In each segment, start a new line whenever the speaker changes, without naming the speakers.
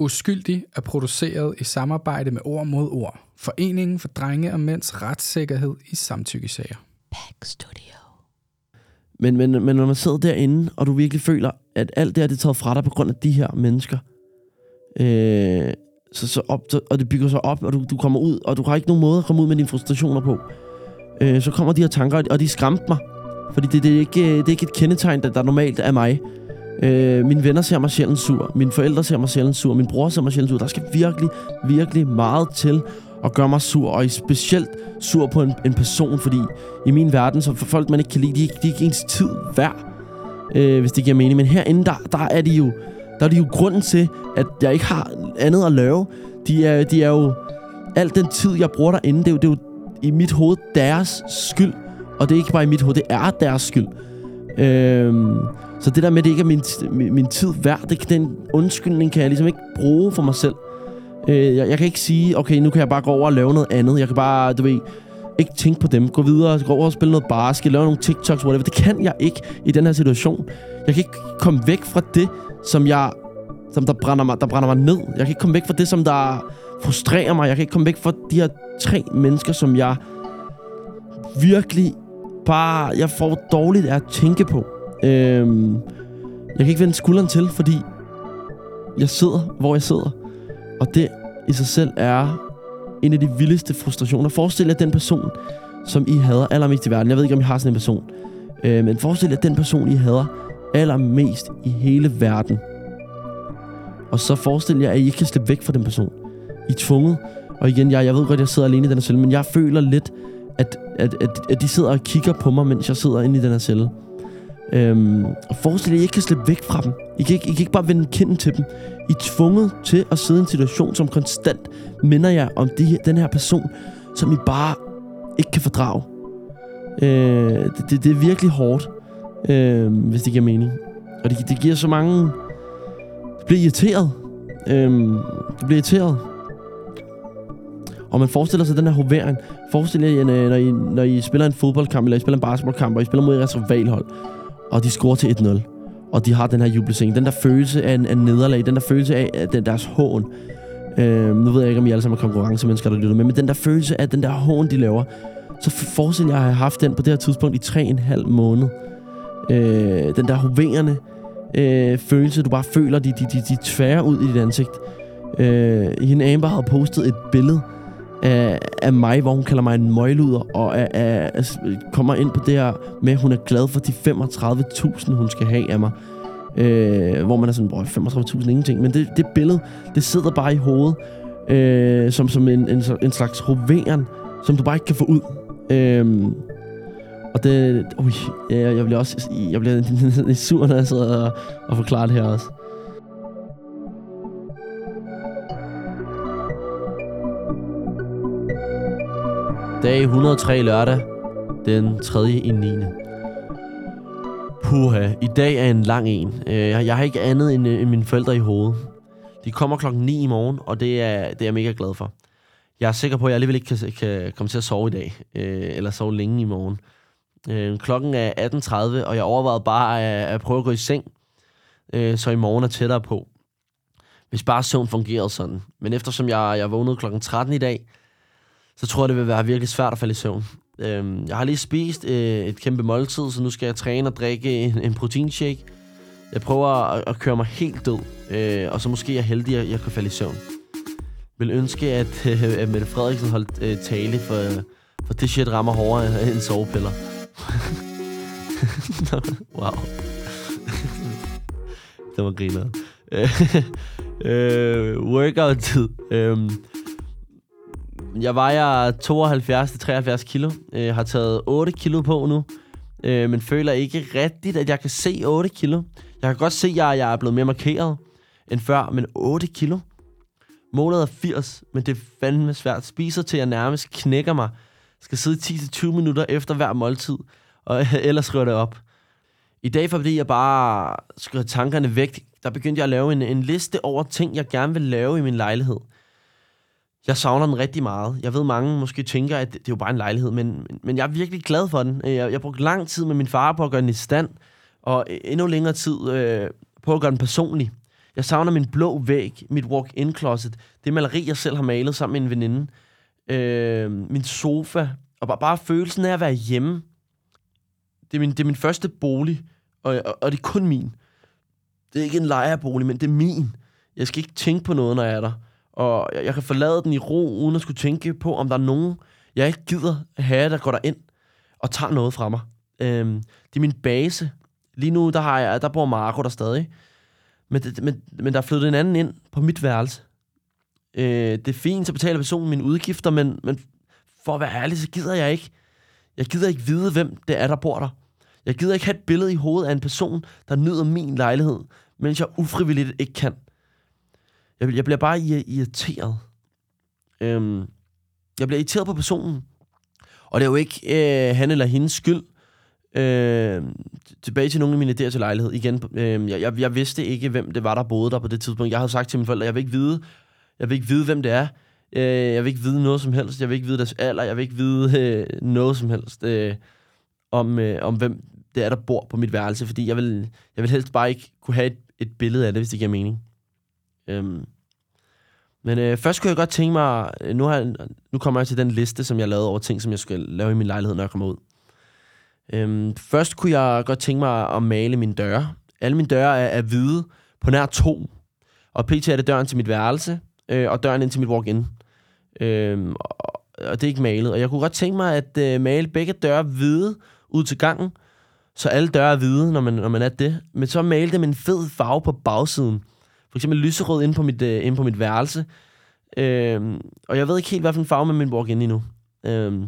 Uskyldig er produceret i samarbejde med Ord mod Ord. Foreningen for drenge og mænds retssikkerhed i samtykkesager.
Back Studio.
Men, men, men når man sidder derinde, og du virkelig føler, at alt det her det er taget fra dig på grund af de her mennesker, øh, så, så op, så, og det bygger sig op, og du, du kommer ud, og du har ikke nogen måde at komme ud med dine frustrationer på, øh, så kommer de her tanker, og de skræmte mig. Fordi det, det, er ikke, det er ikke et kendetegn, der, der normalt er mig. Øh, mine venner ser mig sjældent sur. Mine forældre ser mig sjældent sur. Min bror ser mig sjældent sur. Der skal virkelig, virkelig meget til at gøre mig sur. Og specielt sur på en, en person, fordi i min verden, så for folk, man ikke kan lide, de, de er ikke ens tid værd, øh, hvis det giver mening. Men herinde, der, der er de jo der er de jo grunden til, at jeg ikke har andet at lave. De er, de er jo... Al den tid, jeg bruger derinde, det er jo, det er jo i mit hoved deres skyld. Og det er ikke bare i mit hoved, det er deres skyld. Øhm, så det der med, at det ikke er min, min, min tid værd, det, den undskyldning kan jeg ligesom ikke bruge for mig selv. Øh, jeg, jeg kan ikke sige, okay, nu kan jeg bare gå over og lave noget andet. Jeg kan bare, du ved, ikke tænke på dem. Gå videre, gå over og spille noget basket, lave nogle TikToks, whatever. Det kan jeg ikke i den her situation. Jeg kan ikke komme væk fra det, som jeg som der brænder, mig, der brænder mig ned. Jeg kan ikke komme væk fra det, som der frustrerer mig. Jeg kan ikke komme væk fra de her tre mennesker, som jeg virkelig bare... Jeg får dårligt af at tænke på. Øhm, jeg kan ikke vende skulderen til, fordi jeg sidder, hvor jeg sidder. Og det i sig selv er en af de vildeste frustrationer. Forestil jer den person, som I hader allermest i verden. Jeg ved ikke, om I har sådan en person. Øh, men forestil jer den person, I hader allermest i hele verden. Og så forestil jer, at I ikke kan slippe væk fra den person. I er tvunget. Og igen, jeg, jeg ved godt, at jeg sidder alene i den her men jeg føler lidt, at, at, at, de sidder og kigger på mig, mens jeg sidder inde i den her celle. Øhm, og forestil jer, at I ikke kan slippe væk fra dem. I kan ikke, I kan ikke bare vende kinden til dem. I er tvunget til at sidde i en situation, som konstant minder jer om de, den her person, som I bare ikke kan fordrage. Øh, det, det, det er virkelig hårdt, øh, hvis det giver mening. Og det, det giver så mange... Det bliver irriteret. Øh, det bliver irriteret. Og man forestiller sig den her hovering. Forestil jer, når I, når I spiller en fodboldkamp, eller I spiller en basketballkamp, og I spiller mod jeres rivalhold, og de scorer til 1-0 og de har den her jubelscene. Den der følelse af, en, af nederlag, den der følelse af, af den deres hån. Øh, nu ved jeg ikke, om I alle sammen er konkurrencemennesker, der lytter med, men den der følelse af den der hån, de laver, så forestil jeg, at jeg har haft den på det her tidspunkt i halv måned. Øh, den der hoverende øh, følelse, du bare føler, de, de, de, de tværer ud i dit ansigt. Øh, hende Amber havde postet et billede af, af mig, hvor hun kalder mig en møgluder, og af, af, kommer ind på det her med, at hun er glad for de 35.000, hun skal have af mig. Øh, hvor man er sådan, 35.000 ingenting. Men det, det billede, det sidder bare i hovedet, øh, som, som en, en, en slags hoveren, som du bare ikke kan få ud. Øh, og det, ui, jeg, jeg bliver også jeg bliver sur, når jeg sidder og, og forklarer det her også. Dag 103 lørdag, den 3. i 9. Puha, i dag er en lang en. Øh, jeg har ikke andet end, øh, end mine forældre i hovedet. De kommer klokken 9 i morgen, og det er, det er jeg mega glad for. Jeg er sikker på, at jeg alligevel ikke kan, kan komme til at sove i dag, øh, eller sove længe i morgen. Øh, klokken er 18.30, og jeg overvejede bare at, at prøve at gå i seng, øh, så i morgen er tættere på. Hvis bare søvn fungerede sådan. Men eftersom jeg, jeg vågnede klokken 13 i dag, så tror jeg, det vil være virkelig svært at falde i søvn. Øhm, jeg har lige spist øh, et kæmpe måltid, så nu skal jeg træne og drikke en, en proteinshake. Jeg prøver at, at køre mig helt død, øh, og så måske er jeg heldig, at jeg kan falde i søvn. Jeg vil ønske, at, øh, at Mette Frederiksen holdt øh, tale, for, for det shit rammer hårdere end sovepiller. wow. det var griner. Øh, øh, workout-tid. Øh, jeg vejer 72-73 kilo. Jeg øh, har taget 8 kilo på nu. Øh, men føler ikke rigtigt, at jeg kan se 8 kilo. Jeg kan godt se, at jeg, jeg er blevet mere markeret end før, men 8 kilo? Målet er 80, men det er fandme svært. Spiser til, at jeg nærmest knækker mig. Skal sidde 10-20 minutter efter hver måltid, og ellers skriver det op. I dag, fordi jeg bare skriver tankerne væk, der begyndte jeg at lave en, en liste over ting, jeg gerne vil lave i min lejlighed. Jeg savner den rigtig meget. Jeg ved, mange måske tænker, at det, er jo bare en lejlighed, men, men jeg er virkelig glad for den. Øh, jeg, jeg brugte lang tid med min far på at gøre den i stand, og endnu længere tid øh, på at gøre den personlig. Jeg Jeg savner min blå væg, mit walk-in closet, det maleri, jeg selv har malet sammen med en veninde, øh, min sofa, og bare, bare følelsen af at være hjemme. Det er min, det er min første bolig, og, og, og det er kun min. Det er ikke en lejerbolig, men det er min. Jeg skal ikke tænke på noget, når jeg er der. Og jeg, jeg kan forlade den i ro, uden at skulle tænke på, om der er nogen, jeg ikke gider have, der går der ind og tager noget fra mig. Øhm, det er min base. Lige nu, der, har jeg, der bor Marco der stadig. Men, det, men, men der er flyttet en anden ind på mit værelse. Øh, det er fint, så betaler personen mine udgifter, men, men for at være ærlig, så gider jeg ikke. Jeg gider ikke vide, hvem det er, der bor der. Jeg gider ikke have et billede i hovedet af en person, der nyder min lejlighed, mens jeg ufrivilligt ikke kan. Jeg, jeg bliver bare irriteret. Øhm, jeg bliver irriteret på personen. Og det er jo ikke øh, han eller hendes skyld. Øh, tilbage til nogle af mine idéer til lejlighed. Igen, øh, jeg, jeg, jeg vidste ikke, hvem det var, der boede der på det tidspunkt. Jeg havde sagt til mine forældre, jeg vil ikke vide, jeg vil ikke vide hvem det er. Øh, jeg vil ikke vide noget som helst. Jeg vil ikke vide deres alder. Jeg vil ikke vide øh, noget som helst øh, om, øh, om, hvem det er, der bor på mit værelse. Fordi jeg vil, jeg vil helst bare ikke kunne have et, et billede af det, hvis det giver mening. Øhm. Men øh, først kunne jeg godt tænke mig, øh, nu, har, nu kommer jeg til den liste, som jeg lavede over ting, som jeg skal lave i min lejlighed, når jeg kommer ud. Øhm, først kunne jeg godt tænke mig at male mine døre. Alle mine døre er, er hvide på nær to. Og pt. er det døren til mit værelse, øh, og døren ind til mit walk-in. Øhm, og, og det er ikke malet. Og jeg kunne godt tænke mig at øh, male begge døre hvide ud til gangen, så alle døre er hvide, når man, når man er det. Men så male dem en fed farve på bagsiden. For eksempel lyserød inde på mit, øh, inde på mit værelse. Øhm, og jeg ved ikke helt, hvad for en farve med min walk ind endnu. Øhm,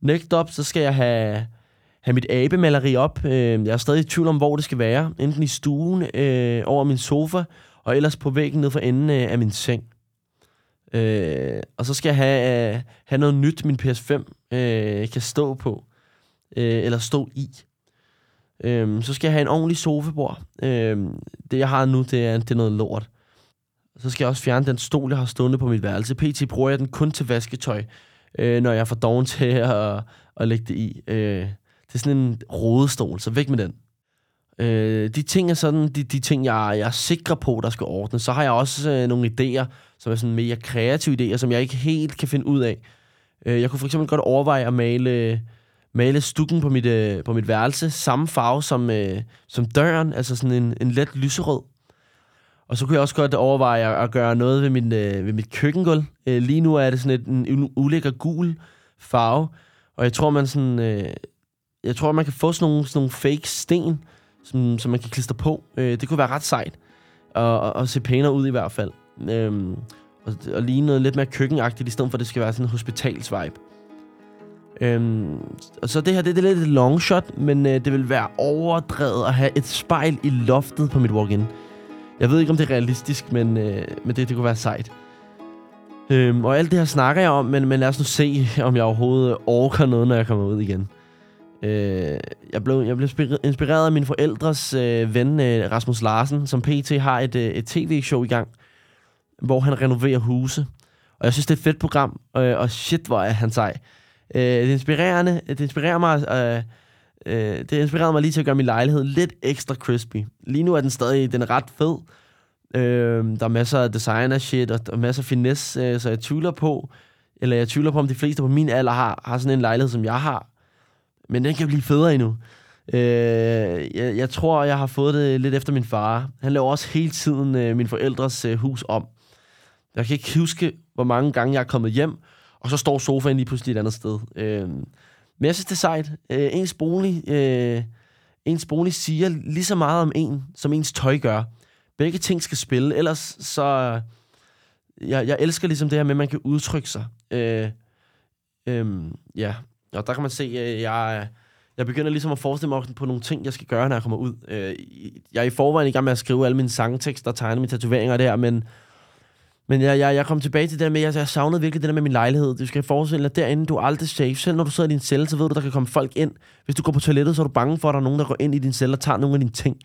next up, så skal jeg have, have mit abemaleri op. Øhm, jeg er stadig i tvivl om, hvor det skal være. Enten i stuen, øh, over min sofa, og ellers på væggen ned for enden øh, af min seng. Øh, og så skal jeg have, øh, have noget nyt, min PS5 øh, kan stå på. Øh, eller stå i. Øhm, så skal jeg have en ordentlig sofabord. Øhm, det, jeg har nu, det er, det er noget lort. Så skal jeg også fjerne den stol, jeg har stående på mit værelse. PT bruger jeg den kun til vasketøj, øh, når jeg får doven til at, at lægge det i. Øh, det er sådan en rodestol, så væk med den. Øh, de ting er sådan, de, de ting, jeg, jeg er sikker på, der skal ordnes. Så har jeg også øh, nogle idéer, som er sådan mere kreative idéer, som jeg ikke helt kan finde ud af. Øh, jeg kunne for eksempel godt overveje at male male stukken på mit, øh, på mit værelse, samme farve som, øh, som døren, altså sådan en, en let lyserød. Og så kunne jeg også godt overveje at, at gøre noget ved, min, øh, ved mit køkkengulv. Øh, lige nu er det sådan et, en ulækker gul farve, og jeg tror, man sådan... Øh, jeg tror, man kan få sådan nogle, sådan nogle fake sten, som, som man kan klistre på. Øh, det kunne være ret sejt, og, og, og se pænere ud i hvert fald. Øh, og, og lige noget lidt mere køkkenagtigt, i stedet for, at det skal være sådan en hospitalsvibe. Øhm, så det her, det, det er lidt et long shot, men øh, det vil være overdrevet at have et spejl i loftet på mit walk-in. Jeg ved ikke, om det er realistisk, men, øh, men det, det kunne være sejt. Øhm, og alt det her snakker jeg om, men, men lad os nu se, om jeg overhovedet orker noget, når jeg kommer ud igen. Øh, jeg, blev, jeg blev inspireret af min forældres øh, ven, øh, Rasmus Larsen, som pt. har et, øh, et tv-show i gang, hvor han renoverer huse. Og jeg synes, det er et fedt program, øh, og shit, hvor er han sej. Øh, det, inspirerende, det inspirerer mig... Øh, øh, det inspirerede mig lige til at gøre min lejlighed lidt ekstra crispy. Lige nu er den stadig den er ret fed. Øh, der er masser af designer shit og, og masser af finesse, øh, så jeg tvivler på, eller jeg tvivler på, om de fleste på min alder har, har sådan en lejlighed, som jeg har. Men den kan blive federe endnu. Øh, jeg, jeg tror, jeg har fået det lidt efter min far. Han laver også hele tiden øh, min forældres øh, hus om. Jeg kan ikke huske, hvor mange gange jeg er kommet hjem, og så står sofaen lige pludselig et andet sted. Øh, men jeg synes, det er sejt. Øh, ens, bolig, øh, ens bolig siger lige så meget om en, som ens tøj gør. Begge ting skal spille, ellers så... Øh, jeg, jeg elsker ligesom det her med, at man kan udtrykke sig. Øh, øh, ja, og der kan man se, at jeg, jeg begynder ligesom at forestille mig på nogle ting, jeg skal gøre, når jeg kommer ud. Øh, jeg er i forvejen i gang med at skrive alle mine sangtekster og tegne mine tatoveringer der, men men jeg, jeg, jeg kom tilbage til det der med, at jeg savnede virkelig det der med min lejlighed. Du skal forestille dig, at derinde, du er aldrig safe. Selv når du sidder i din celle, så ved du, der kan komme folk ind. Hvis du går på toilettet, så er du bange for, at der er nogen, der går ind i din celle og tager nogle af dine ting.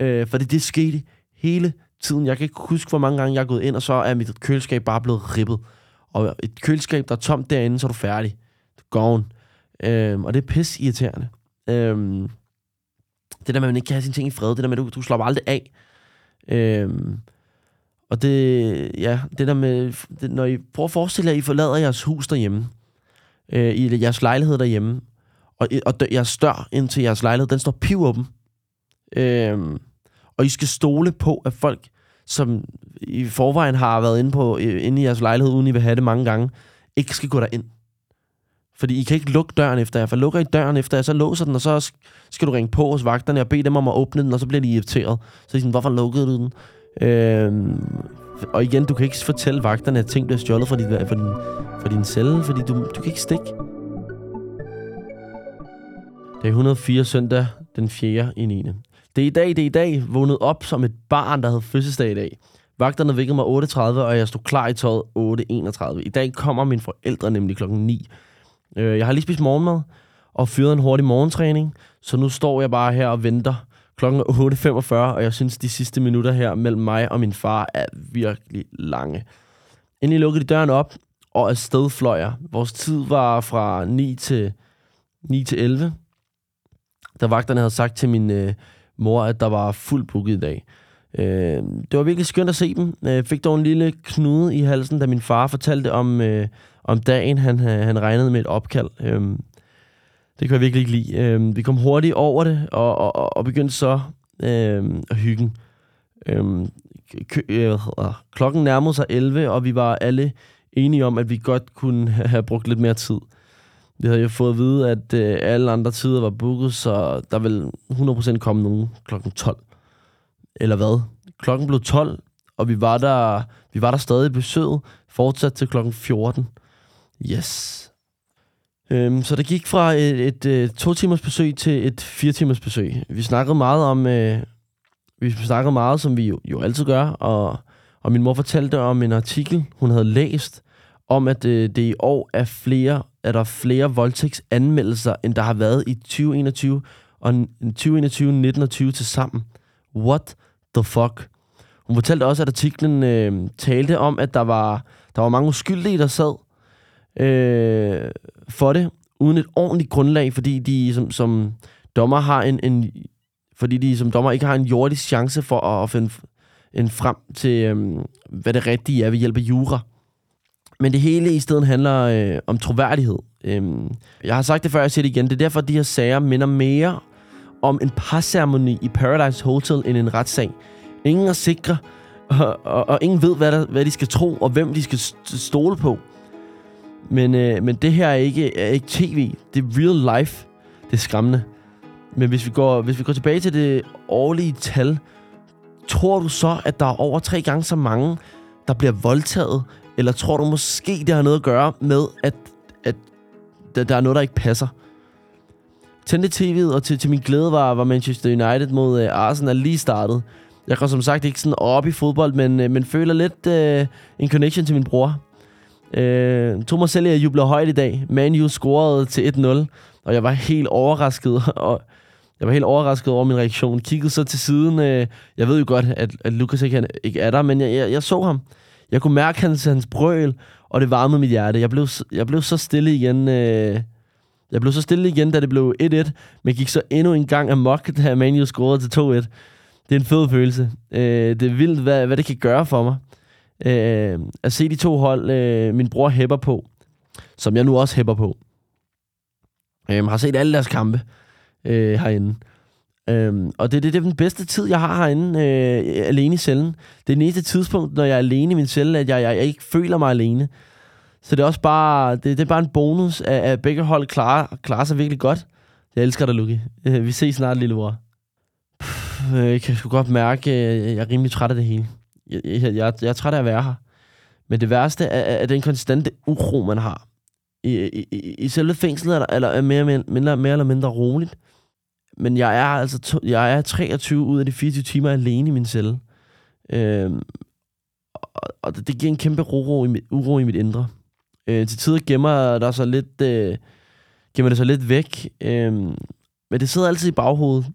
Øh, for det, det skete hele tiden. Jeg kan ikke huske, hvor mange gange jeg er gået ind, og så er mit køleskab bare blevet ribbet. Og et køleskab, der er tomt derinde, så er du færdig. Gone. Øh, og det er pis irriterende. Øh, det der med, at man ikke kan have sine ting i fred. Det der med, at du, du slapper aldrig af. Øh, og det, ja, det der med, det, når I prøver at forestille jer, at I forlader jeres hus derhjemme, øh, i jeres lejlighed derhjemme, og, og dør- jeres dør ind til jeres lejlighed, den står pivåben. Øh, og I skal stole på, at folk, som i forvejen har været inde, på, øh, inde i jeres lejlighed, uden I vil have det mange gange, ikke skal gå derind. Fordi I kan ikke lukke døren efter jer, for lukker I døren efter jer, så låser den, og så skal du ringe på hos vagterne og bede dem om at åbne den, og så bliver de irriteret. Så er de sådan, hvorfor lukkede du den? Øhm, og igen, du kan ikke fortælle vagterne, at ting bliver stjålet fra, din, fra, din, fra din celle, fordi du, du kan ikke stikke. Det er 104 søndag den 4. i 9. Det er i dag, det er i dag, vågnet op som et barn, der havde fødselsdag i dag. Vagterne vækkede mig 8.30, og jeg stod klar i tøjet 8.31. I dag kommer mine forældre nemlig klokken 9. Øh, Jeg har lige spist morgenmad og fyret en hurtig morgentræning, så nu står jeg bare her og venter klokken er 8.45, og jeg synes, de sidste minutter her mellem mig og min far er virkelig lange. Endelig lukkede de døren op, og afsted fløj jeg. Vores tid var fra 9 til, 9 til 11, da vagterne havde sagt til min øh, mor, at der var fuld booket i dag. Øh, det var virkelig skønt at se dem. Jeg fik dog en lille knude i halsen, da min far fortalte om, øh, om dagen, han, øh, han regnede med et opkald. Øh, det kan jeg virkelig ikke lide. Øh, vi kom hurtigt over det, og, og, og- og begyndte så øh, at hygge. Øh, kø, øh, klokken nærmede sig 11, og vi var alle enige om, at vi godt kunne have brugt lidt mere tid. Vi havde jo fået at vide, at øh, alle andre tider var booket, så der vil 100% komme nogen klokken 12. Eller hvad? Klokken blev 12, og vi var der, vi var der stadig i besøget, fortsat til klokken 14. Yes. Øhm, så det gik fra et, et, et to timers besøg til et fire timers besøg. Vi snakkede meget om, øh, vi snakkede meget, som vi jo, jo altid gør, og, og min mor fortalte om en artikel, hun havde læst, om at øh, det i år er flere, er der flere voldtægtsanmeldelser, end der har været i 2021 og 2021, 19 og 20 til sammen. What the fuck? Hun fortalte også, at artiklen øh, talte om, at der var, der var mange uskyldige, der sad øh, for det, uden et ordentligt grundlag, fordi de som, som dommer har en, en fordi de som dommer ikke har en jordisk chance for at, at finde en frem til, øhm, hvad det rigtige er ved hjælp af jura. Men det hele i stedet handler øh, om troværdighed. Øhm, jeg har sagt det før, jeg siger det igen. Det er derfor, at de her sager minder mere om en parceremoni i Paradise Hotel end en retssag. Ingen er sikre, og, og, og ingen ved, hvad, der, hvad de skal tro, og hvem de skal stole på. Men, øh, men det her er ikke, er ikke tv. Det er real life. Det er skræmmende. Men hvis vi går, hvis vi går tilbage til det årlige tal, tror du så, at der er over tre gange så mange, der bliver voldtaget? Eller tror du måske, det har noget at gøre med, at, at der, er noget, der ikke passer? Tændte tv'et, og til, til min glæde var, var Manchester United mod øh, Arsenal lige startet. Jeg går som sagt ikke sådan op i fodbold, men, øh, men føler lidt øh, en connection til min bror. Øh, Thomas mig jubler højt i dag. Manu scorede til 1-0, og jeg var helt overrasket, og jeg var helt overrasket over min reaktion. Kiggede så til siden. Øh, jeg ved jo godt, at, at Lukas ikke, ikke er der, men jeg, jeg, jeg så ham. Jeg kunne mærke hans, hans brøl, og det varmede mit hjerte. Jeg blev, jeg blev så stille igen. Øh, jeg blev så stille igen, da det blev 1-1, men gik så endnu en gang amok, da Manu scorede til 2-1. Det er en fed følelse. Øh, det er vildt, hvad, hvad det kan gøre for mig. Øh, at se de to hold, øh, min bror hæpper på, som jeg nu også hæpper på. Øh, har set alle deres kampe øh, herinde. Øhm, og det, det, det er den bedste tid, jeg har herinde øh, alene i cellen. Det er det eneste tidspunkt, når jeg er alene i min celle, at jeg, jeg, jeg ikke føler mig alene. Så det er også bare, det, det er bare en bonus, at, at begge hold klarer, klarer sig virkelig godt. Jeg elsker dig, Luki. Øh, vi ses snart, lillebror. Øh, jeg kan sgu godt mærke, at jeg er rimelig træt af det hele. Jeg, jeg, jeg, jeg er træt af at være her. Men det værste er, er den konstante uro, man har. I, i, i- i selve fængslet er, der, eller er mere, mindre, mere eller mindre roligt. Men jeg er altså to, jeg er 23 ud af de 24 timer alene i min celle. Øhm, og, og det, det giver en kæmpe uro i mit, uro i mit indre. Øh, til tider gemmer der så lidt, øh, gemmer det så lidt væk. Øh, men det sidder altid i baghovedet.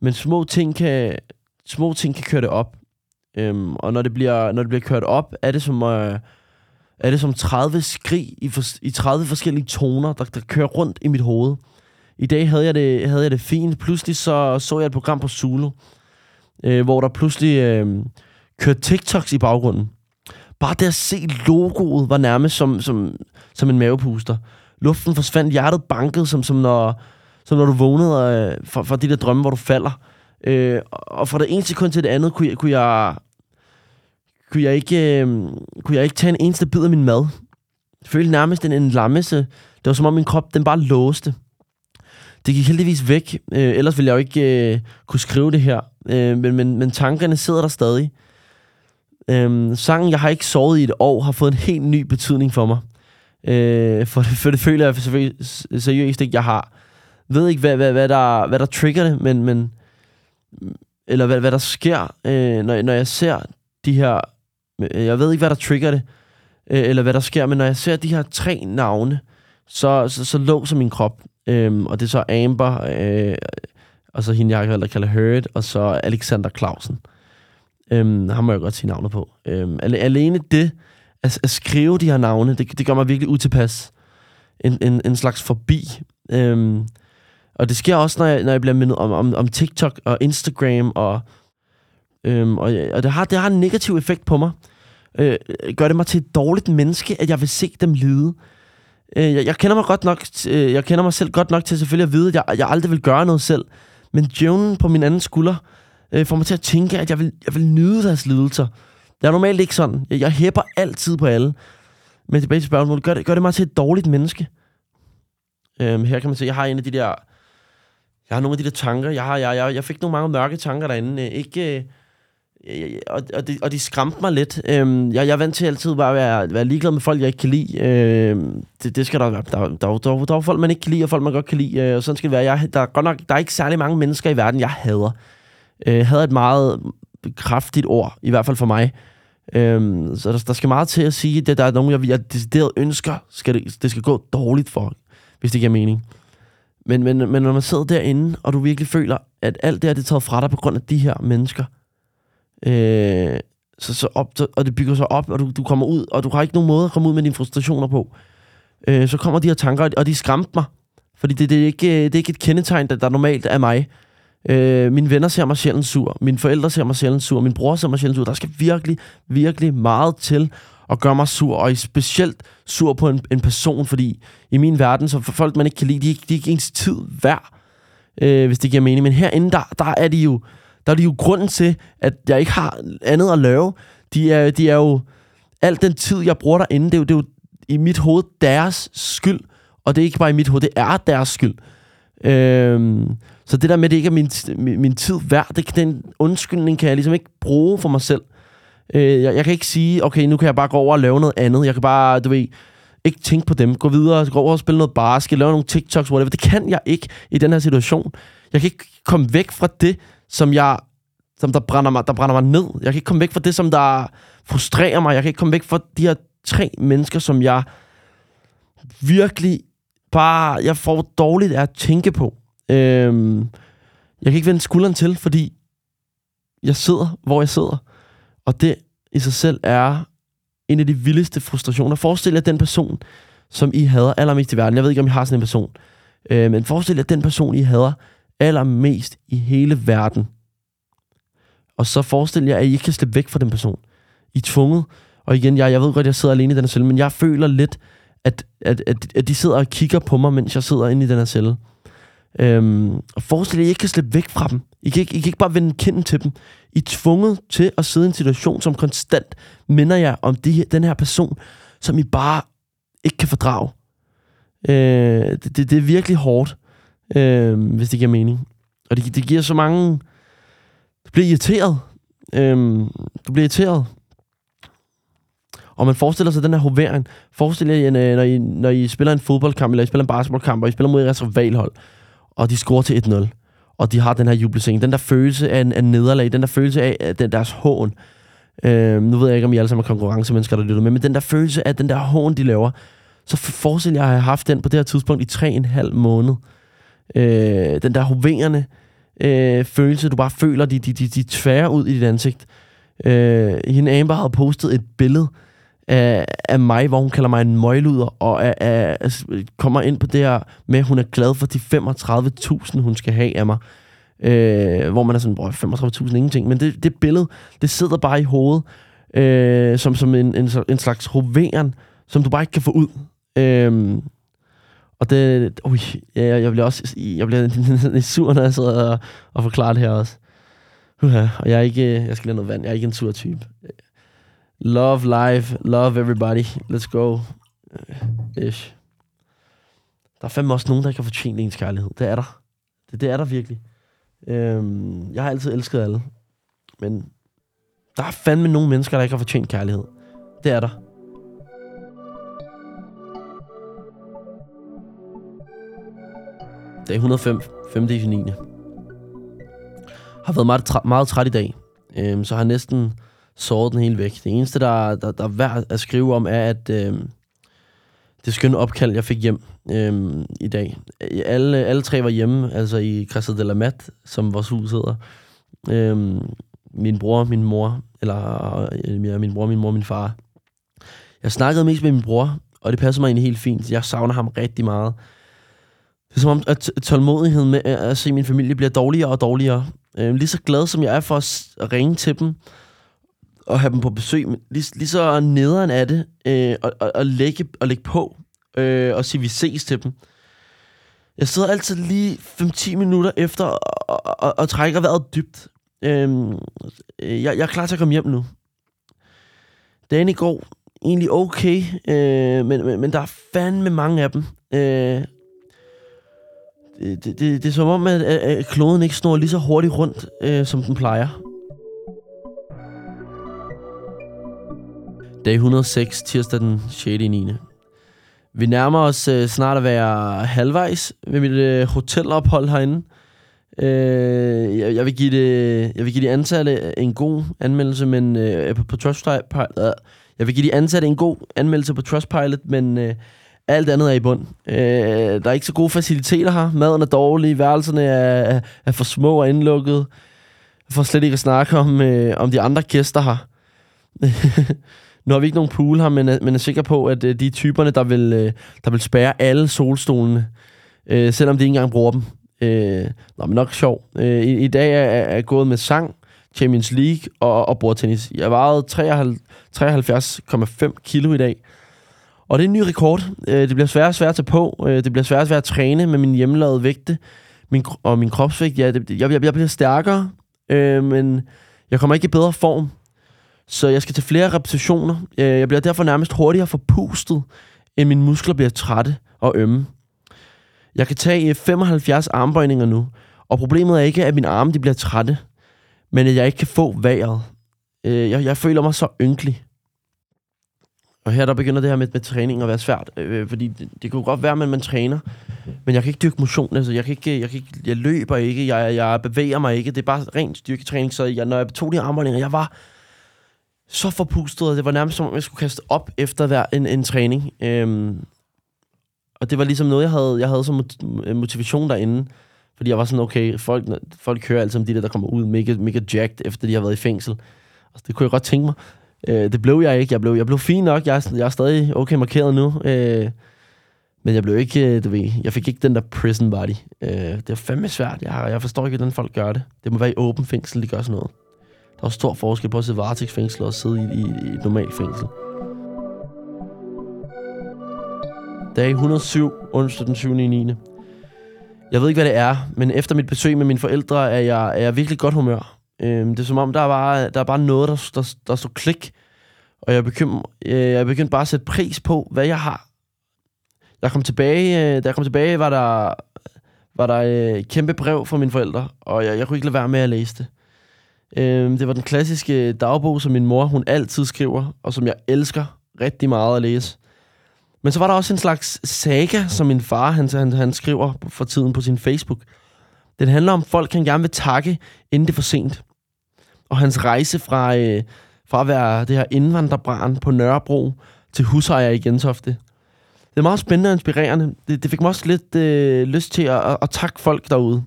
Men små ting kan, små ting kan køre det op. Øhm, og når det, bliver, når det bliver kørt op, er det som, øh, er det som 30 skrig i, for, i 30 forskellige toner, der, der kører rundt i mit hoved. I dag havde jeg det, havde jeg det fint. Pludselig så, så jeg et program på Zulu, øh, hvor der pludselig øh, kørte TikToks i baggrunden. Bare det at se logoet var nærmest som, som, som en mavepuster. Luften forsvandt, hjertet bankede, som, som, når, som når du vågnede øh, fra, fra de der drømme, hvor du falder. Øh, og fra det ene sekund til det andet, kunne jeg, kunne jeg, kunne jeg, ikke, øh, kunne jeg ikke tage en eneste bid af min mad. Jeg følte nærmest en, en lammelse. Det var som om min krop, den bare låste. Det gik heldigvis væk, øh, ellers ville jeg jo ikke øh, kunne skrive det her. Øh, men, men, men tankerne sidder der stadig. Øh, sangen, jeg har ikke sovet i et år, har fået en helt ny betydning for mig. Øh, for, det, for det føler jeg seriøst ikke, jeg har. Ved ikke, hvad, hvad, hvad, der, hvad der trigger det, men, men eller hvad, hvad der sker, øh, når, når jeg ser de her... Øh, jeg ved ikke, hvad der trigger det, øh, eller hvad der sker, men når jeg ser de her tre navne, så, så, så låser min krop. Øhm, og det er så Amber, øh, og så hende, jeg har kalder Hurt, og så Alexander Clausen. Øhm, ham må jeg godt sige navnet på. Øhm, alene det, at, at skrive de her navne, det, det gør mig virkelig utilpas. En, en, en slags forbi. Øhm, og det sker også, når jeg, når jeg bliver mindet om, om, om TikTok og Instagram, og, øhm, og, og det, har, det har en negativ effekt på mig. Øh, gør det mig til et dårligt menneske, at jeg vil se dem lide. Øh, jeg, jeg kender mig godt nok, øh, jeg kender mig selv godt nok til selvfølgelig at vide, at jeg, jeg aldrig vil gøre noget selv. Men djævnen på min anden skulder øh, får mig til at tænke, at jeg vil, jeg vil nyde deres lidelser. Det er normalt ikke sådan. Jeg, jeg hæpper altid på alle. Men tilbage til spørgsmålet, gør det, gør det mig til et dårligt menneske? Øhm, her kan man se, jeg har en af de der jeg har nogle af de der tanker. Jeg, har, jeg, jeg, jeg fik nogle mange mørke tanker derinde. Øh, ikke, øh, Øh, og, og, de, og de skræmte mig lidt. Øhm, jeg, jeg er vant til altid bare at være, være ligeglad med folk, jeg ikke kan lide. Øhm, det, det skal der være. Der, der, der, der, der er folk, man ikke kan lide, og folk, man godt kan lide. Øh, og sådan skal det være. Jeg, der, er godt nok, der er ikke særlig mange mennesker i verden, jeg hader. Øh, hader et meget kraftigt ord, i hvert fald for mig. Øhm, så der, der skal meget til at sige, at der er nogen, jeg, jeg decideret ønsker, skal det, det skal gå dårligt for, hvis det giver mening. Men, men, men når man sidder derinde, og du virkelig føler, at alt det her, det er taget fra dig på grund af de her mennesker, øh, så, så op, så, og det bygger sig op, og du, du kommer ud, og du har ikke nogen måde at komme ud med dine frustrationer på, øh, så kommer de her tanker, og de skræmte mig. Fordi det, det, er ikke, øh, det er ikke et kendetegn, der, der normalt er mig. Øh, mine venner ser mig sjældent sur. Mine forældre ser mig sjældent sur. Min bror ser mig sjældent sur. Der skal virkelig, virkelig meget til at gøre mig sur, og specielt sur på en, en person, fordi i min verden, så for folk, man ikke kan lide, de, de er ikke ens tid værd, øh, hvis det giver mening. Men herinde, der, der er de jo der er det jo grunden til, at jeg ikke har andet at lave. De er, de er jo, al den tid, jeg bruger derinde, det er jo, det er jo i mit hoved deres skyld, og det er ikke bare i mit hoved, det er deres skyld. Øhm, så det der med, at det ikke er min, min, min tid værd, det, den undskyldning kan jeg ligesom ikke bruge for mig selv. Øh, jeg, jeg kan ikke sige, okay, nu kan jeg bare gå over og lave noget andet. Jeg kan bare, du ved, ikke tænke på dem. Gå videre, gå over og spille noget basket, lave nogle TikToks, whatever. Det kan jeg ikke i den her situation. Jeg kan ikke komme væk fra det, som jeg som der brænder, mig, der brænder mig ned. Jeg kan ikke komme væk fra det, som der frustrerer mig. Jeg kan ikke komme væk fra de her tre mennesker, som jeg virkelig bare, jeg får dårligt af at tænke på. Øhm, jeg kan ikke vende skulderen til, fordi jeg sidder, hvor jeg sidder. Og det i sig selv er en af de vildeste frustrationer. Forestil jer den person, som I hader allermest i verden. Jeg ved ikke, om I har sådan en person. Øh, men forestil jer den person, I hader allermest i hele verden. Og så forestil jer, at I ikke kan slippe væk fra den person. I er tvunget. Og igen, jeg, jeg ved godt, at jeg sidder alene i den her celle, men jeg føler lidt, at, at, at, at de sidder og kigger på mig, mens jeg sidder inde i den her celle. Øhm, og forestil jer, at I ikke kan slippe væk fra dem. I kan ikke, I kan ikke bare vende kinden til dem. I er tvunget til at sidde i en situation, som konstant minder jer om de, den her person, som I bare ikke kan fordrage. Øh, det, det, det er virkelig hårdt, øh, hvis det giver mening. Og det, det giver så mange... Du bliver irriteret. Øh, du bliver irriteret. Og man forestiller sig den her hovering. Forestil jer, når I, når I spiller en fodboldkamp, eller I spiller en basketballkamp, og I spiller mod et rivalhold, og de scorer til 1-0 og de har den her jubelscene. Den der følelse af, af nederlag, den der følelse af, af den deres hån. Øh, nu ved jeg ikke, om I alle sammen er konkurrencemennesker, der lytter med, men den der følelse af den der hån, de laver, så forestil jeg, at jeg har haft den på det her tidspunkt i tre en halv måned. Øh, den der hoverende øh, følelse, du bare føler, de, de, de, de tværer ud i dit ansigt. Øh, hende Amber havde postet et billede af, af mig, hvor hun kalder mig en møgluder, og af, af, altså, kommer ind på det her med, at hun er glad for de 35.000, hun skal have af mig. øh, hvor man er sådan, 35.000 ingenting. Men det, det billede, det sidder bare i hovedet, øh, som, som en, en, en slags hoveren, som du bare ikke kan få ud. Øh, og det, ui, ja, jeg bliver også jeg bliver lidt sur, når jeg sidder og, og forklarer det her også. Uh, og jeg er ikke, jeg skal lige noget vand, jeg er ikke en sur type. Love life, love everybody, let's go. Øh, ish. Der er fandme også nogen, der ikke har fortjent ens kærlighed. Det er der. Det, det er der virkelig. Øhm, jeg har altid elsket alle. Men der er fandme nogle mennesker, der ikke har fortjent kærlighed. Det er der. Dag 105, 5. i 9. Har været meget, træ, meget træt i dag, øhm, så har næsten såret den helt væk. Det eneste, der, der, der er værd at skrive om, er, at øhm, det skønne opkald, jeg fik hjem øhm, i dag. Alle, alle tre var hjemme, altså i Casa de la Mat, som vores hus hedder. Øhm, min bror, min mor, eller øh, ja, min bror, min mor, min far. Jeg snakkede mest med min bror, og det passer mig egentlig helt fint. Jeg savner ham rigtig meget. Det er som om, at tålmodigheden med at se min familie bliver dårligere og dårligere. Øh, lige så glad som jeg er for at ringe til dem og have dem på besøg, men lige, lige så nederen af det øh, og, og, og, lægge, og lægge på øh, og sige, vi ses til dem. Jeg sidder altid lige 5-10 minutter efter og, og, og, og trækker vejret dybt. Øh, jeg, jeg er klar til at komme hjem nu. Dagen i går egentlig okay, øh, men, men, men der er fandme mange af dem. Øh, Øh, det, det, det, er som om, at, at kloden ikke snor lige så hurtigt rundt, øh, som den plejer. Dag 106, tirsdag den 6. 9. Vi nærmer os øh, snart at være halvvejs ved mit øh, hotelophold herinde. Øh, jeg, jeg, vil give det, jeg vil give de ansatte en god anmeldelse, men øh, på, på Trustpilot. Øh, jeg vil give de ansatte en god anmeldelse på Trustpilot, men øh, alt andet er i bund. Øh, der er ikke så gode faciliteter her. Maden er dårlig, værelserne er, er, for små og indlukket. For slet ikke at snakke om, øh, om de andre gæster her. nu har vi ikke nogen pool her, men, men er sikker på, at øh, de typerne, der vil, øh, der vil spære alle solstolene, øh, selvom de ikke engang bruger dem. Øh, nå, men nok sjov. Øh, i, I dag er jeg gået med sang, Champions League og, og bordtennis. Jeg vejede 73,5 kilo i dag. Og det er en ny rekord. Øh, det bliver svært og svært at tage på. Øh, det bliver svært og svært at træne med min hjemmelavede vægte min, og min kropsvægt. Ja, det, jeg, jeg, jeg bliver stærkere, øh, men jeg kommer ikke i bedre form. Så jeg skal til flere repetitioner. Øh, jeg bliver derfor nærmest hurtigere forpustet, end mine muskler bliver trætte og ømme. Jeg kan tage 75 armbøjninger nu, og problemet er ikke, at mine arme de bliver trætte, men at jeg ikke kan få vejret. Jeg, jeg føler mig så ynkelig. Og her der begynder det her med, med træning at være svært, øh, øh, fordi det, det kunne godt være, at man, man træner, men jeg kan ikke dyrke motion, altså jeg, kan ikke, jeg, kan ikke, jeg løber ikke, jeg, jeg bevæger mig ikke, det er bare rent styrketræning, så jeg, når jeg tog de armbøjninger, jeg var så forpustet, det var nærmest som om, jeg skulle kaste op efter hver en, en træning. Øhm, og det var ligesom noget, jeg havde, jeg havde som øh, motivation derinde, fordi jeg var sådan, okay, folk, folk hører altid om de der, der kommer ud mega, mega jacked, efter de har været i fængsel. Altså, det kunne jeg godt tænke mig. Øh, det blev jeg ikke. Jeg blev, jeg blev fin nok. Jeg, jeg er stadig okay markeret nu. Øh, men jeg blev ikke, øh, du ved, jeg fik ikke den der prison body. Øh, det er fandme svært. Jeg, jeg forstår ikke, hvordan folk gør det. Det må være i åben fængsel, de gør sådan noget. Der er stor forskel på at sidde varetægtsfængsel og sidde i, i, i et normalt fængsel. Dag 107, onsdag den 7. 9. Jeg ved ikke, hvad det er, men efter mit besøg med mine forældre, er jeg, er jeg virkelig godt humør. Øhm, det er som om, der er bare, der er bare noget, der, der, der står klik. Og jeg er, øh, jeg begyndte begyndt bare at sætte pris på, hvad jeg har. Jeg kom tilbage, øh, da jeg kom tilbage, var der, var der øh, et kæmpe brev fra mine forældre, og jeg, jeg kunne ikke lade være med at læse det. Øhm, det var den klassiske dagbog, som min mor hun altid skriver, og som jeg elsker rigtig meget at læse. Men så var der også en slags saga, som min far han, han, han skriver for tiden på sin Facebook. Den handler om folk, han gerne vil takke, inden det er for sent. Og hans rejse fra, øh, fra at være det her indvandrerbarn på Nørrebro til husejer i Gentofte. Det er meget spændende og inspirerende. Det, det fik mig også lidt øh, lyst til at, at, at takke folk derude.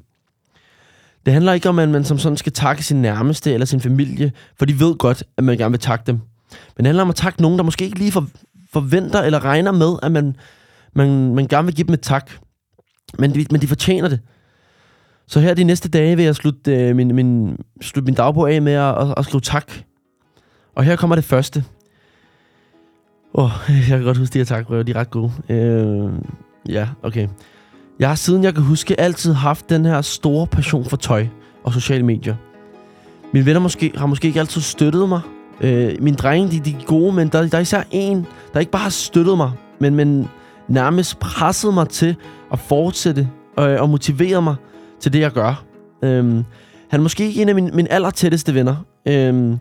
Det handler ikke om, at man som sådan skal takke sin nærmeste eller sin familie, for de ved godt, at man gerne vil takke dem. Men det handler om at takke nogen, der måske ikke lige for, forventer eller regner med, at man, man, man gerne vil give dem et tak. Men de, men de fortjener det. Så her de næste dage vil jeg slutte, øh, min, min, slutte min dagbog af med at, at, at skrive tak. Og her kommer det første. Åh, oh, jeg kan godt huske de her takbreve, de er ret gode. Øh, ja, okay. Jeg har siden jeg kan huske altid haft den her store passion for tøj og sociale medier. Mine venner måske, har måske ikke altid støttet mig. Øh, mine drenge, de, de er gode, men der, der er især en, der ikke bare har støttet mig, men, men nærmest presset mig til at fortsætte og, og motivere mig til det, jeg gør. Øhm, han er måske ikke en af mine, mine allertætteste venner, øhm,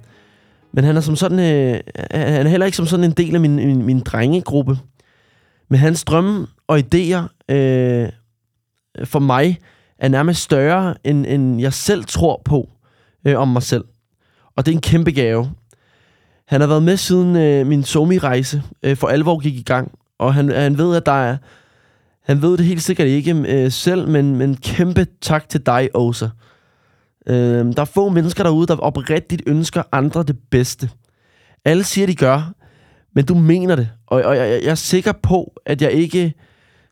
men han er, som sådan, øh, han er heller ikke som sådan en del af min, min, min drengegruppe. Men hans drømme og idéer øh, for mig er nærmest større, end, end jeg selv tror på øh, om mig selv. Og det er en kæmpe gave. Han har været med siden øh, min somi-rejse øh, for alvor gik i gang. Og han, han ved, at der er... Han ved det helt sikkert ikke øh, selv, men, men kæmpe tak til dig, Osa. Øh, der er få mennesker derude, der oprigtigt ønsker andre det bedste. Alle siger, de gør, men du mener det. Og, og jeg, jeg er sikker på, at jeg ikke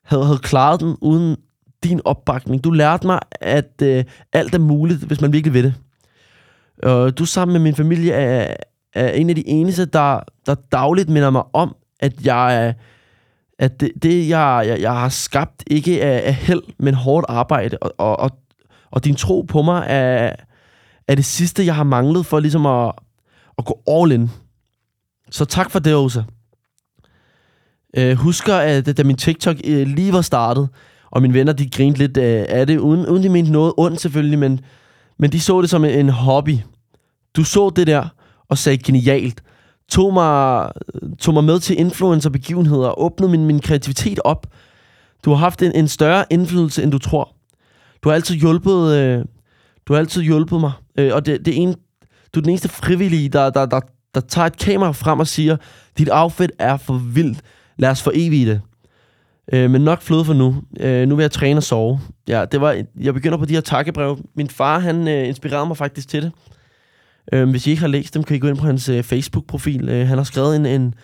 havde, havde klaret den uden din opbakning. Du lærte mig, at øh, alt er muligt, hvis man virkelig vil det. Og du sammen med min familie er, er en af de eneste, der, der dagligt minder mig om, at jeg er at det, det jeg, jeg, jeg har skabt, ikke er, af held, men hårdt arbejde. Og, og, og, og din tro på mig er, er det sidste, jeg har manglet for ligesom at, at gå all in. Så tak for det, Osa. Øh, husker, at da min TikTok øh, lige var startet, og mine venner, de grinte lidt øh, af det, uden, uden de mente noget ondt selvfølgelig, men, men de så det som en, en hobby. Du så det der, og sagde genialt tog mig, tog mig med til influencer-begivenheder og åbnede min, min kreativitet op. Du har haft en, en større indflydelse, end du tror. Du har altid hjulpet, øh, du har altid hjulpet mig. Øh, og det, det en, du er den eneste frivillige, der, der, der, der tager et kamera frem og siger, dit outfit er for vildt. Lad os evigt det. Øh, men nok fløde for nu. Øh, nu vil jeg træne og sove. Ja, det var, jeg begynder på de her takkebrev. Min far, han øh, inspirerede mig faktisk til det. Øh, hvis I ikke har læst dem, kan I gå ind på hans øh, Facebook-profil. Øh, han har skrevet en, en,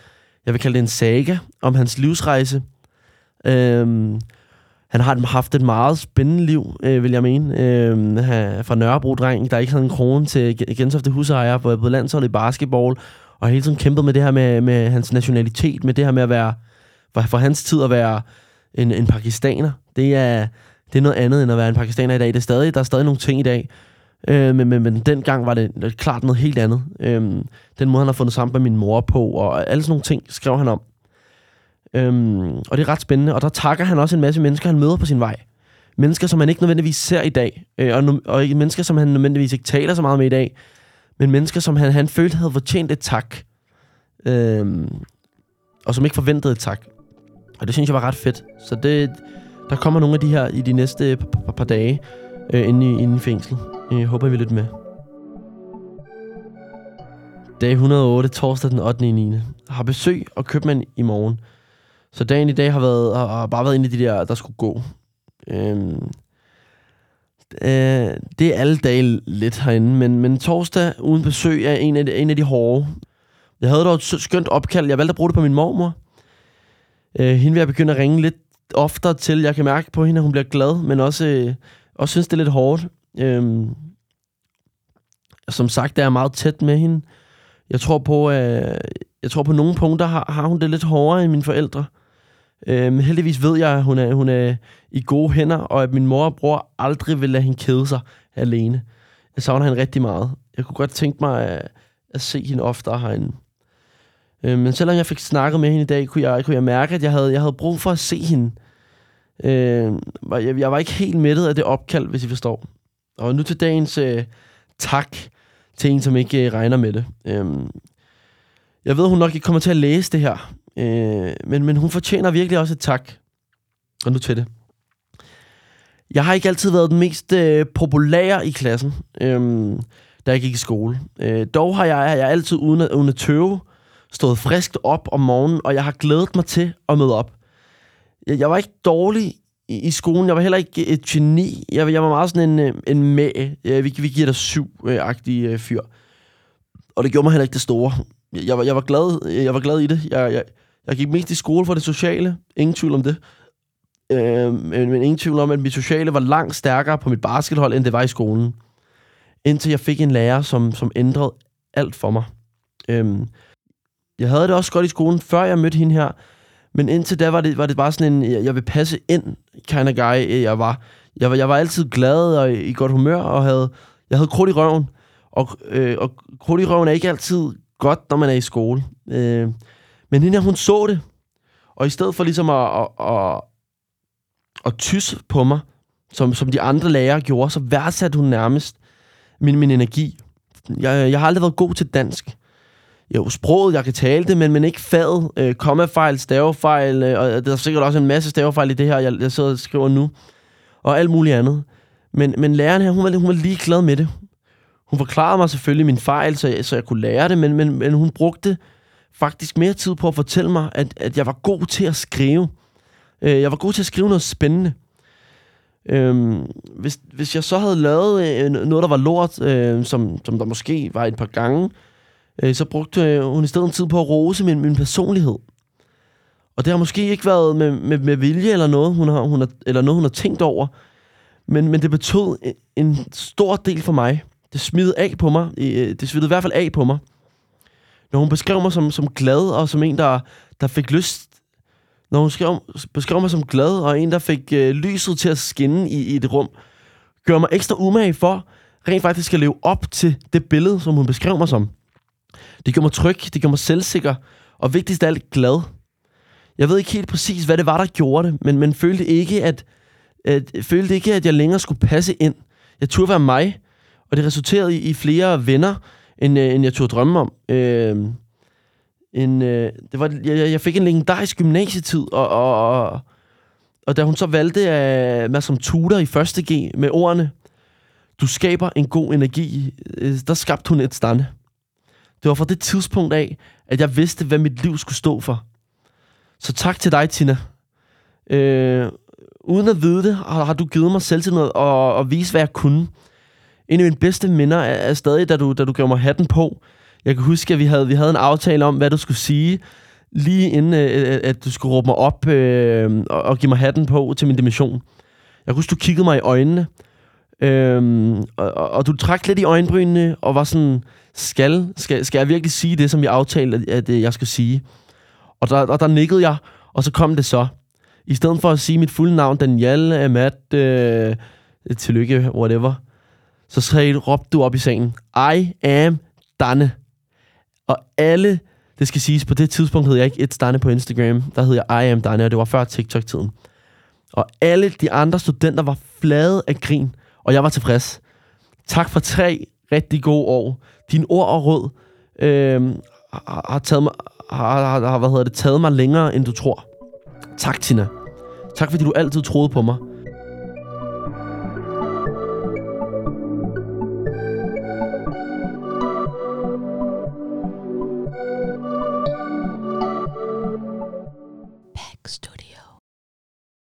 jeg vil kalde det en saga, om hans livsrejse. Øh, han har haft et meget spændende liv, øh, vil jeg mene. Øh, fra Nørrebro-dreng, der ikke havde en krone til Gentofte husejer, hvor jeg på landsholdet i basketball, og hele tiden kæmpet med det her med, med hans nationalitet, med det her med at være, for, for hans tid at være en, en pakistaner. Det er, det er noget andet end at være en pakistaner i dag. Det er stadig, der er stadig nogle ting i dag, Øh, men, men, men dengang var det klart noget helt andet. Øh, den måde, han har fundet sammen med min mor på, og alle sådan nogle ting, skrev han om. Øh, og det er ret spændende. Og der takker han også en masse mennesker, han møder på sin vej. Mennesker, som han ikke nødvendigvis ser i dag. Øh, og, og mennesker, som han nødvendigvis ikke taler så meget med i dag. Men mennesker, som han, han følte havde fortjent et tak. Øh, og som ikke forventede et tak. Og det synes jeg var ret fedt. Så det, der kommer nogle af de her i de næste par, par, par dage øh, inde, i, inde i fængslet. Jeg håber, I vil lidt med. Dag 108, torsdag den 8. 9. Har besøg og købmand i morgen. Så dagen i dag har, været, har, har bare været en af de der, der skulle gå. Øhm, øh, det er alle dage lidt herinde, men, men torsdag uden besøg er en af, de, en af de hårde. Jeg havde dog et skønt opkald. Jeg valgte at bruge det på min mormor. Øh, hende vil jeg begynde at ringe lidt oftere til. Jeg kan mærke på hende, at hun bliver glad, men også, øh, også synes, det er lidt hårdt. Øhm, som sagt, er jeg meget tæt med hende. Jeg tror på, øh, jeg tror på nogle punkter har, har hun det lidt hårdere end mine forældre. Øhm, heldigvis ved jeg, at hun er, hun er i gode hænder, og at min mor og bror aldrig vil lade hende kede sig alene. Jeg savner hende rigtig meget. Jeg kunne godt tænke mig at, at se hende oftere herinde. Øhm, men selvom jeg fik snakket med hende i dag, kunne jeg, kunne jeg mærke, at jeg havde, jeg havde brug for at se hende. Øh, jeg, jeg var ikke helt mættet af det opkald, hvis I forstår. Og nu til dagens øh, tak til en, som ikke øh, regner med det. Øhm, jeg ved, hun nok ikke kommer til at læse det her, øh, men, men hun fortjener virkelig også et tak. Og nu til det. Jeg har ikke altid været den mest øh, populære i klassen, øh, da jeg gik i skole. Øh, dog har jeg, jeg altid uden at, uden at tøve stået friskt op om morgenen, og jeg har glædet mig til at møde op. Jeg, jeg var ikke dårlig i, i skolen. Jeg var heller ikke øh, et geni. Jeg, jeg var meget sådan en, øh, en med. Øh, vi, vi giver dig syv-agtig øh, fyr. Og det gjorde mig heller ikke det store. Jeg, var, jeg, var, glad, jeg var glad i det. Jeg, jeg, jeg gik mest i skole for det sociale. Ingen tvivl om det. Øh, men, men ingen tvivl om, at mit sociale var langt stærkere på mit baskethold, end det var i skolen. Indtil jeg fik en lærer, som, som ændrede alt for mig. Øh, jeg havde det også godt i skolen, før jeg mødte hende her. Men indtil da var det, var det bare sådan en, jeg vil passe ind kind of guy, øh, jeg var. Jeg var, jeg var altid glad og i godt humør, og havde, jeg havde krudt i røven. Og, øh, og krudt i røven er ikke altid godt, når man er i skole. Øh, men hende hun så det. Og i stedet for ligesom at, at, at, at tysse på mig, som, som de andre lærere gjorde, så værdsatte hun nærmest min, min energi. Jeg, jeg har aldrig været god til dansk. Jo, sproget, jeg kan tale det, men, men ikke faget. Øh, kommafejl, stavefejl, øh, og der er sikkert også en masse stavefejl i det her, jeg, jeg sidder og skriver nu. Og alt muligt andet. Men, men læreren her, hun var, hun var lige glad med det. Hun forklarede mig selvfølgelig min fejl, så jeg, så jeg kunne lære det, men, men, men hun brugte faktisk mere tid på at fortælle mig, at, at jeg var god til at skrive. Øh, jeg var god til at skrive noget spændende. Øhm, hvis, hvis jeg så havde lavet øh, noget, der var lort, øh, som, som der måske var et par gange, øh, øh, så brugte øh, hun i stedet tid på at rose min, min personlighed. Og det har måske ikke været med, med, med vilje eller noget, hun har, hun har, eller noget, hun har tænkt over, men, men det betød en, en stor del for mig. Det smidte af på mig. Øh, det smidte i hvert fald af på mig. Når hun beskrev mig som, som glad, og som en, der, der fik lyst når hun skrev, beskrev mig som glad, og en, der fik øh, lyset til at skinne i, i et rum, gør mig ekstra umage for rent faktisk at leve op til det billede, som hun beskrev mig som. Det gjorde mig tryg, det gjorde mig selvsikker, og vigtigst af alt glad. Jeg ved ikke helt præcis, hvad det var, der gjorde det, men, men følte ikke, at, at, følte ikke, at jeg længere skulle passe ind. Jeg turde være mig, og det resulterede i, i flere venner, end, øh, end jeg turde drømme om. Øh, en, øh, det var, jeg, jeg fik en legendarisk gymnasietid, og, og, og, og da hun så valgte at mig som tutor i første G med ordene, du skaber en god energi, øh, der skabte hun et stande. Det var fra det tidspunkt af, at jeg vidste, hvad mit liv skulle stå for. Så tak til dig, Tina. Øh, uden at vide det, har, har du givet mig selv til noget og, og vise, hvad jeg kunne. En af mine bedste minder er, er stadig, da du, da du gav mig hatten på. Jeg kan huske, at vi havde, vi havde en aftale om, hvad du skulle sige, lige inden øh, øh at du skulle råbe mig op øh, og, og give mig hatten på til min dimension. Jeg kan huske, du kiggede mig i øjnene, øh, og, og, og du trak lidt i øjenbrynene og var sådan, skal, skal, skal jeg virkelig sige det, som jeg aftalte, at, at øh, jeg skal sige? Og der, og der nikkede jeg, og så kom det så. I stedet for at sige mit fulde navn, Daniel Amat, øh, tillykke, whatever, så sagde, råbte du op i sengen, I am Danne. Og alle, det skal siges, på det tidspunkt hed jeg ikke et Danne på Instagram, der hed jeg I am Danne, og det var før TikTok-tiden. Og alle de andre studenter var flade af grin, og jeg var tilfreds. Tak for tre rigtig gode år. Din ord og råd øh, har, har, taget mig, har, har, hvad hedder det, taget mig længere, end du tror. Tak, Tina. Tak, fordi du altid troede på mig.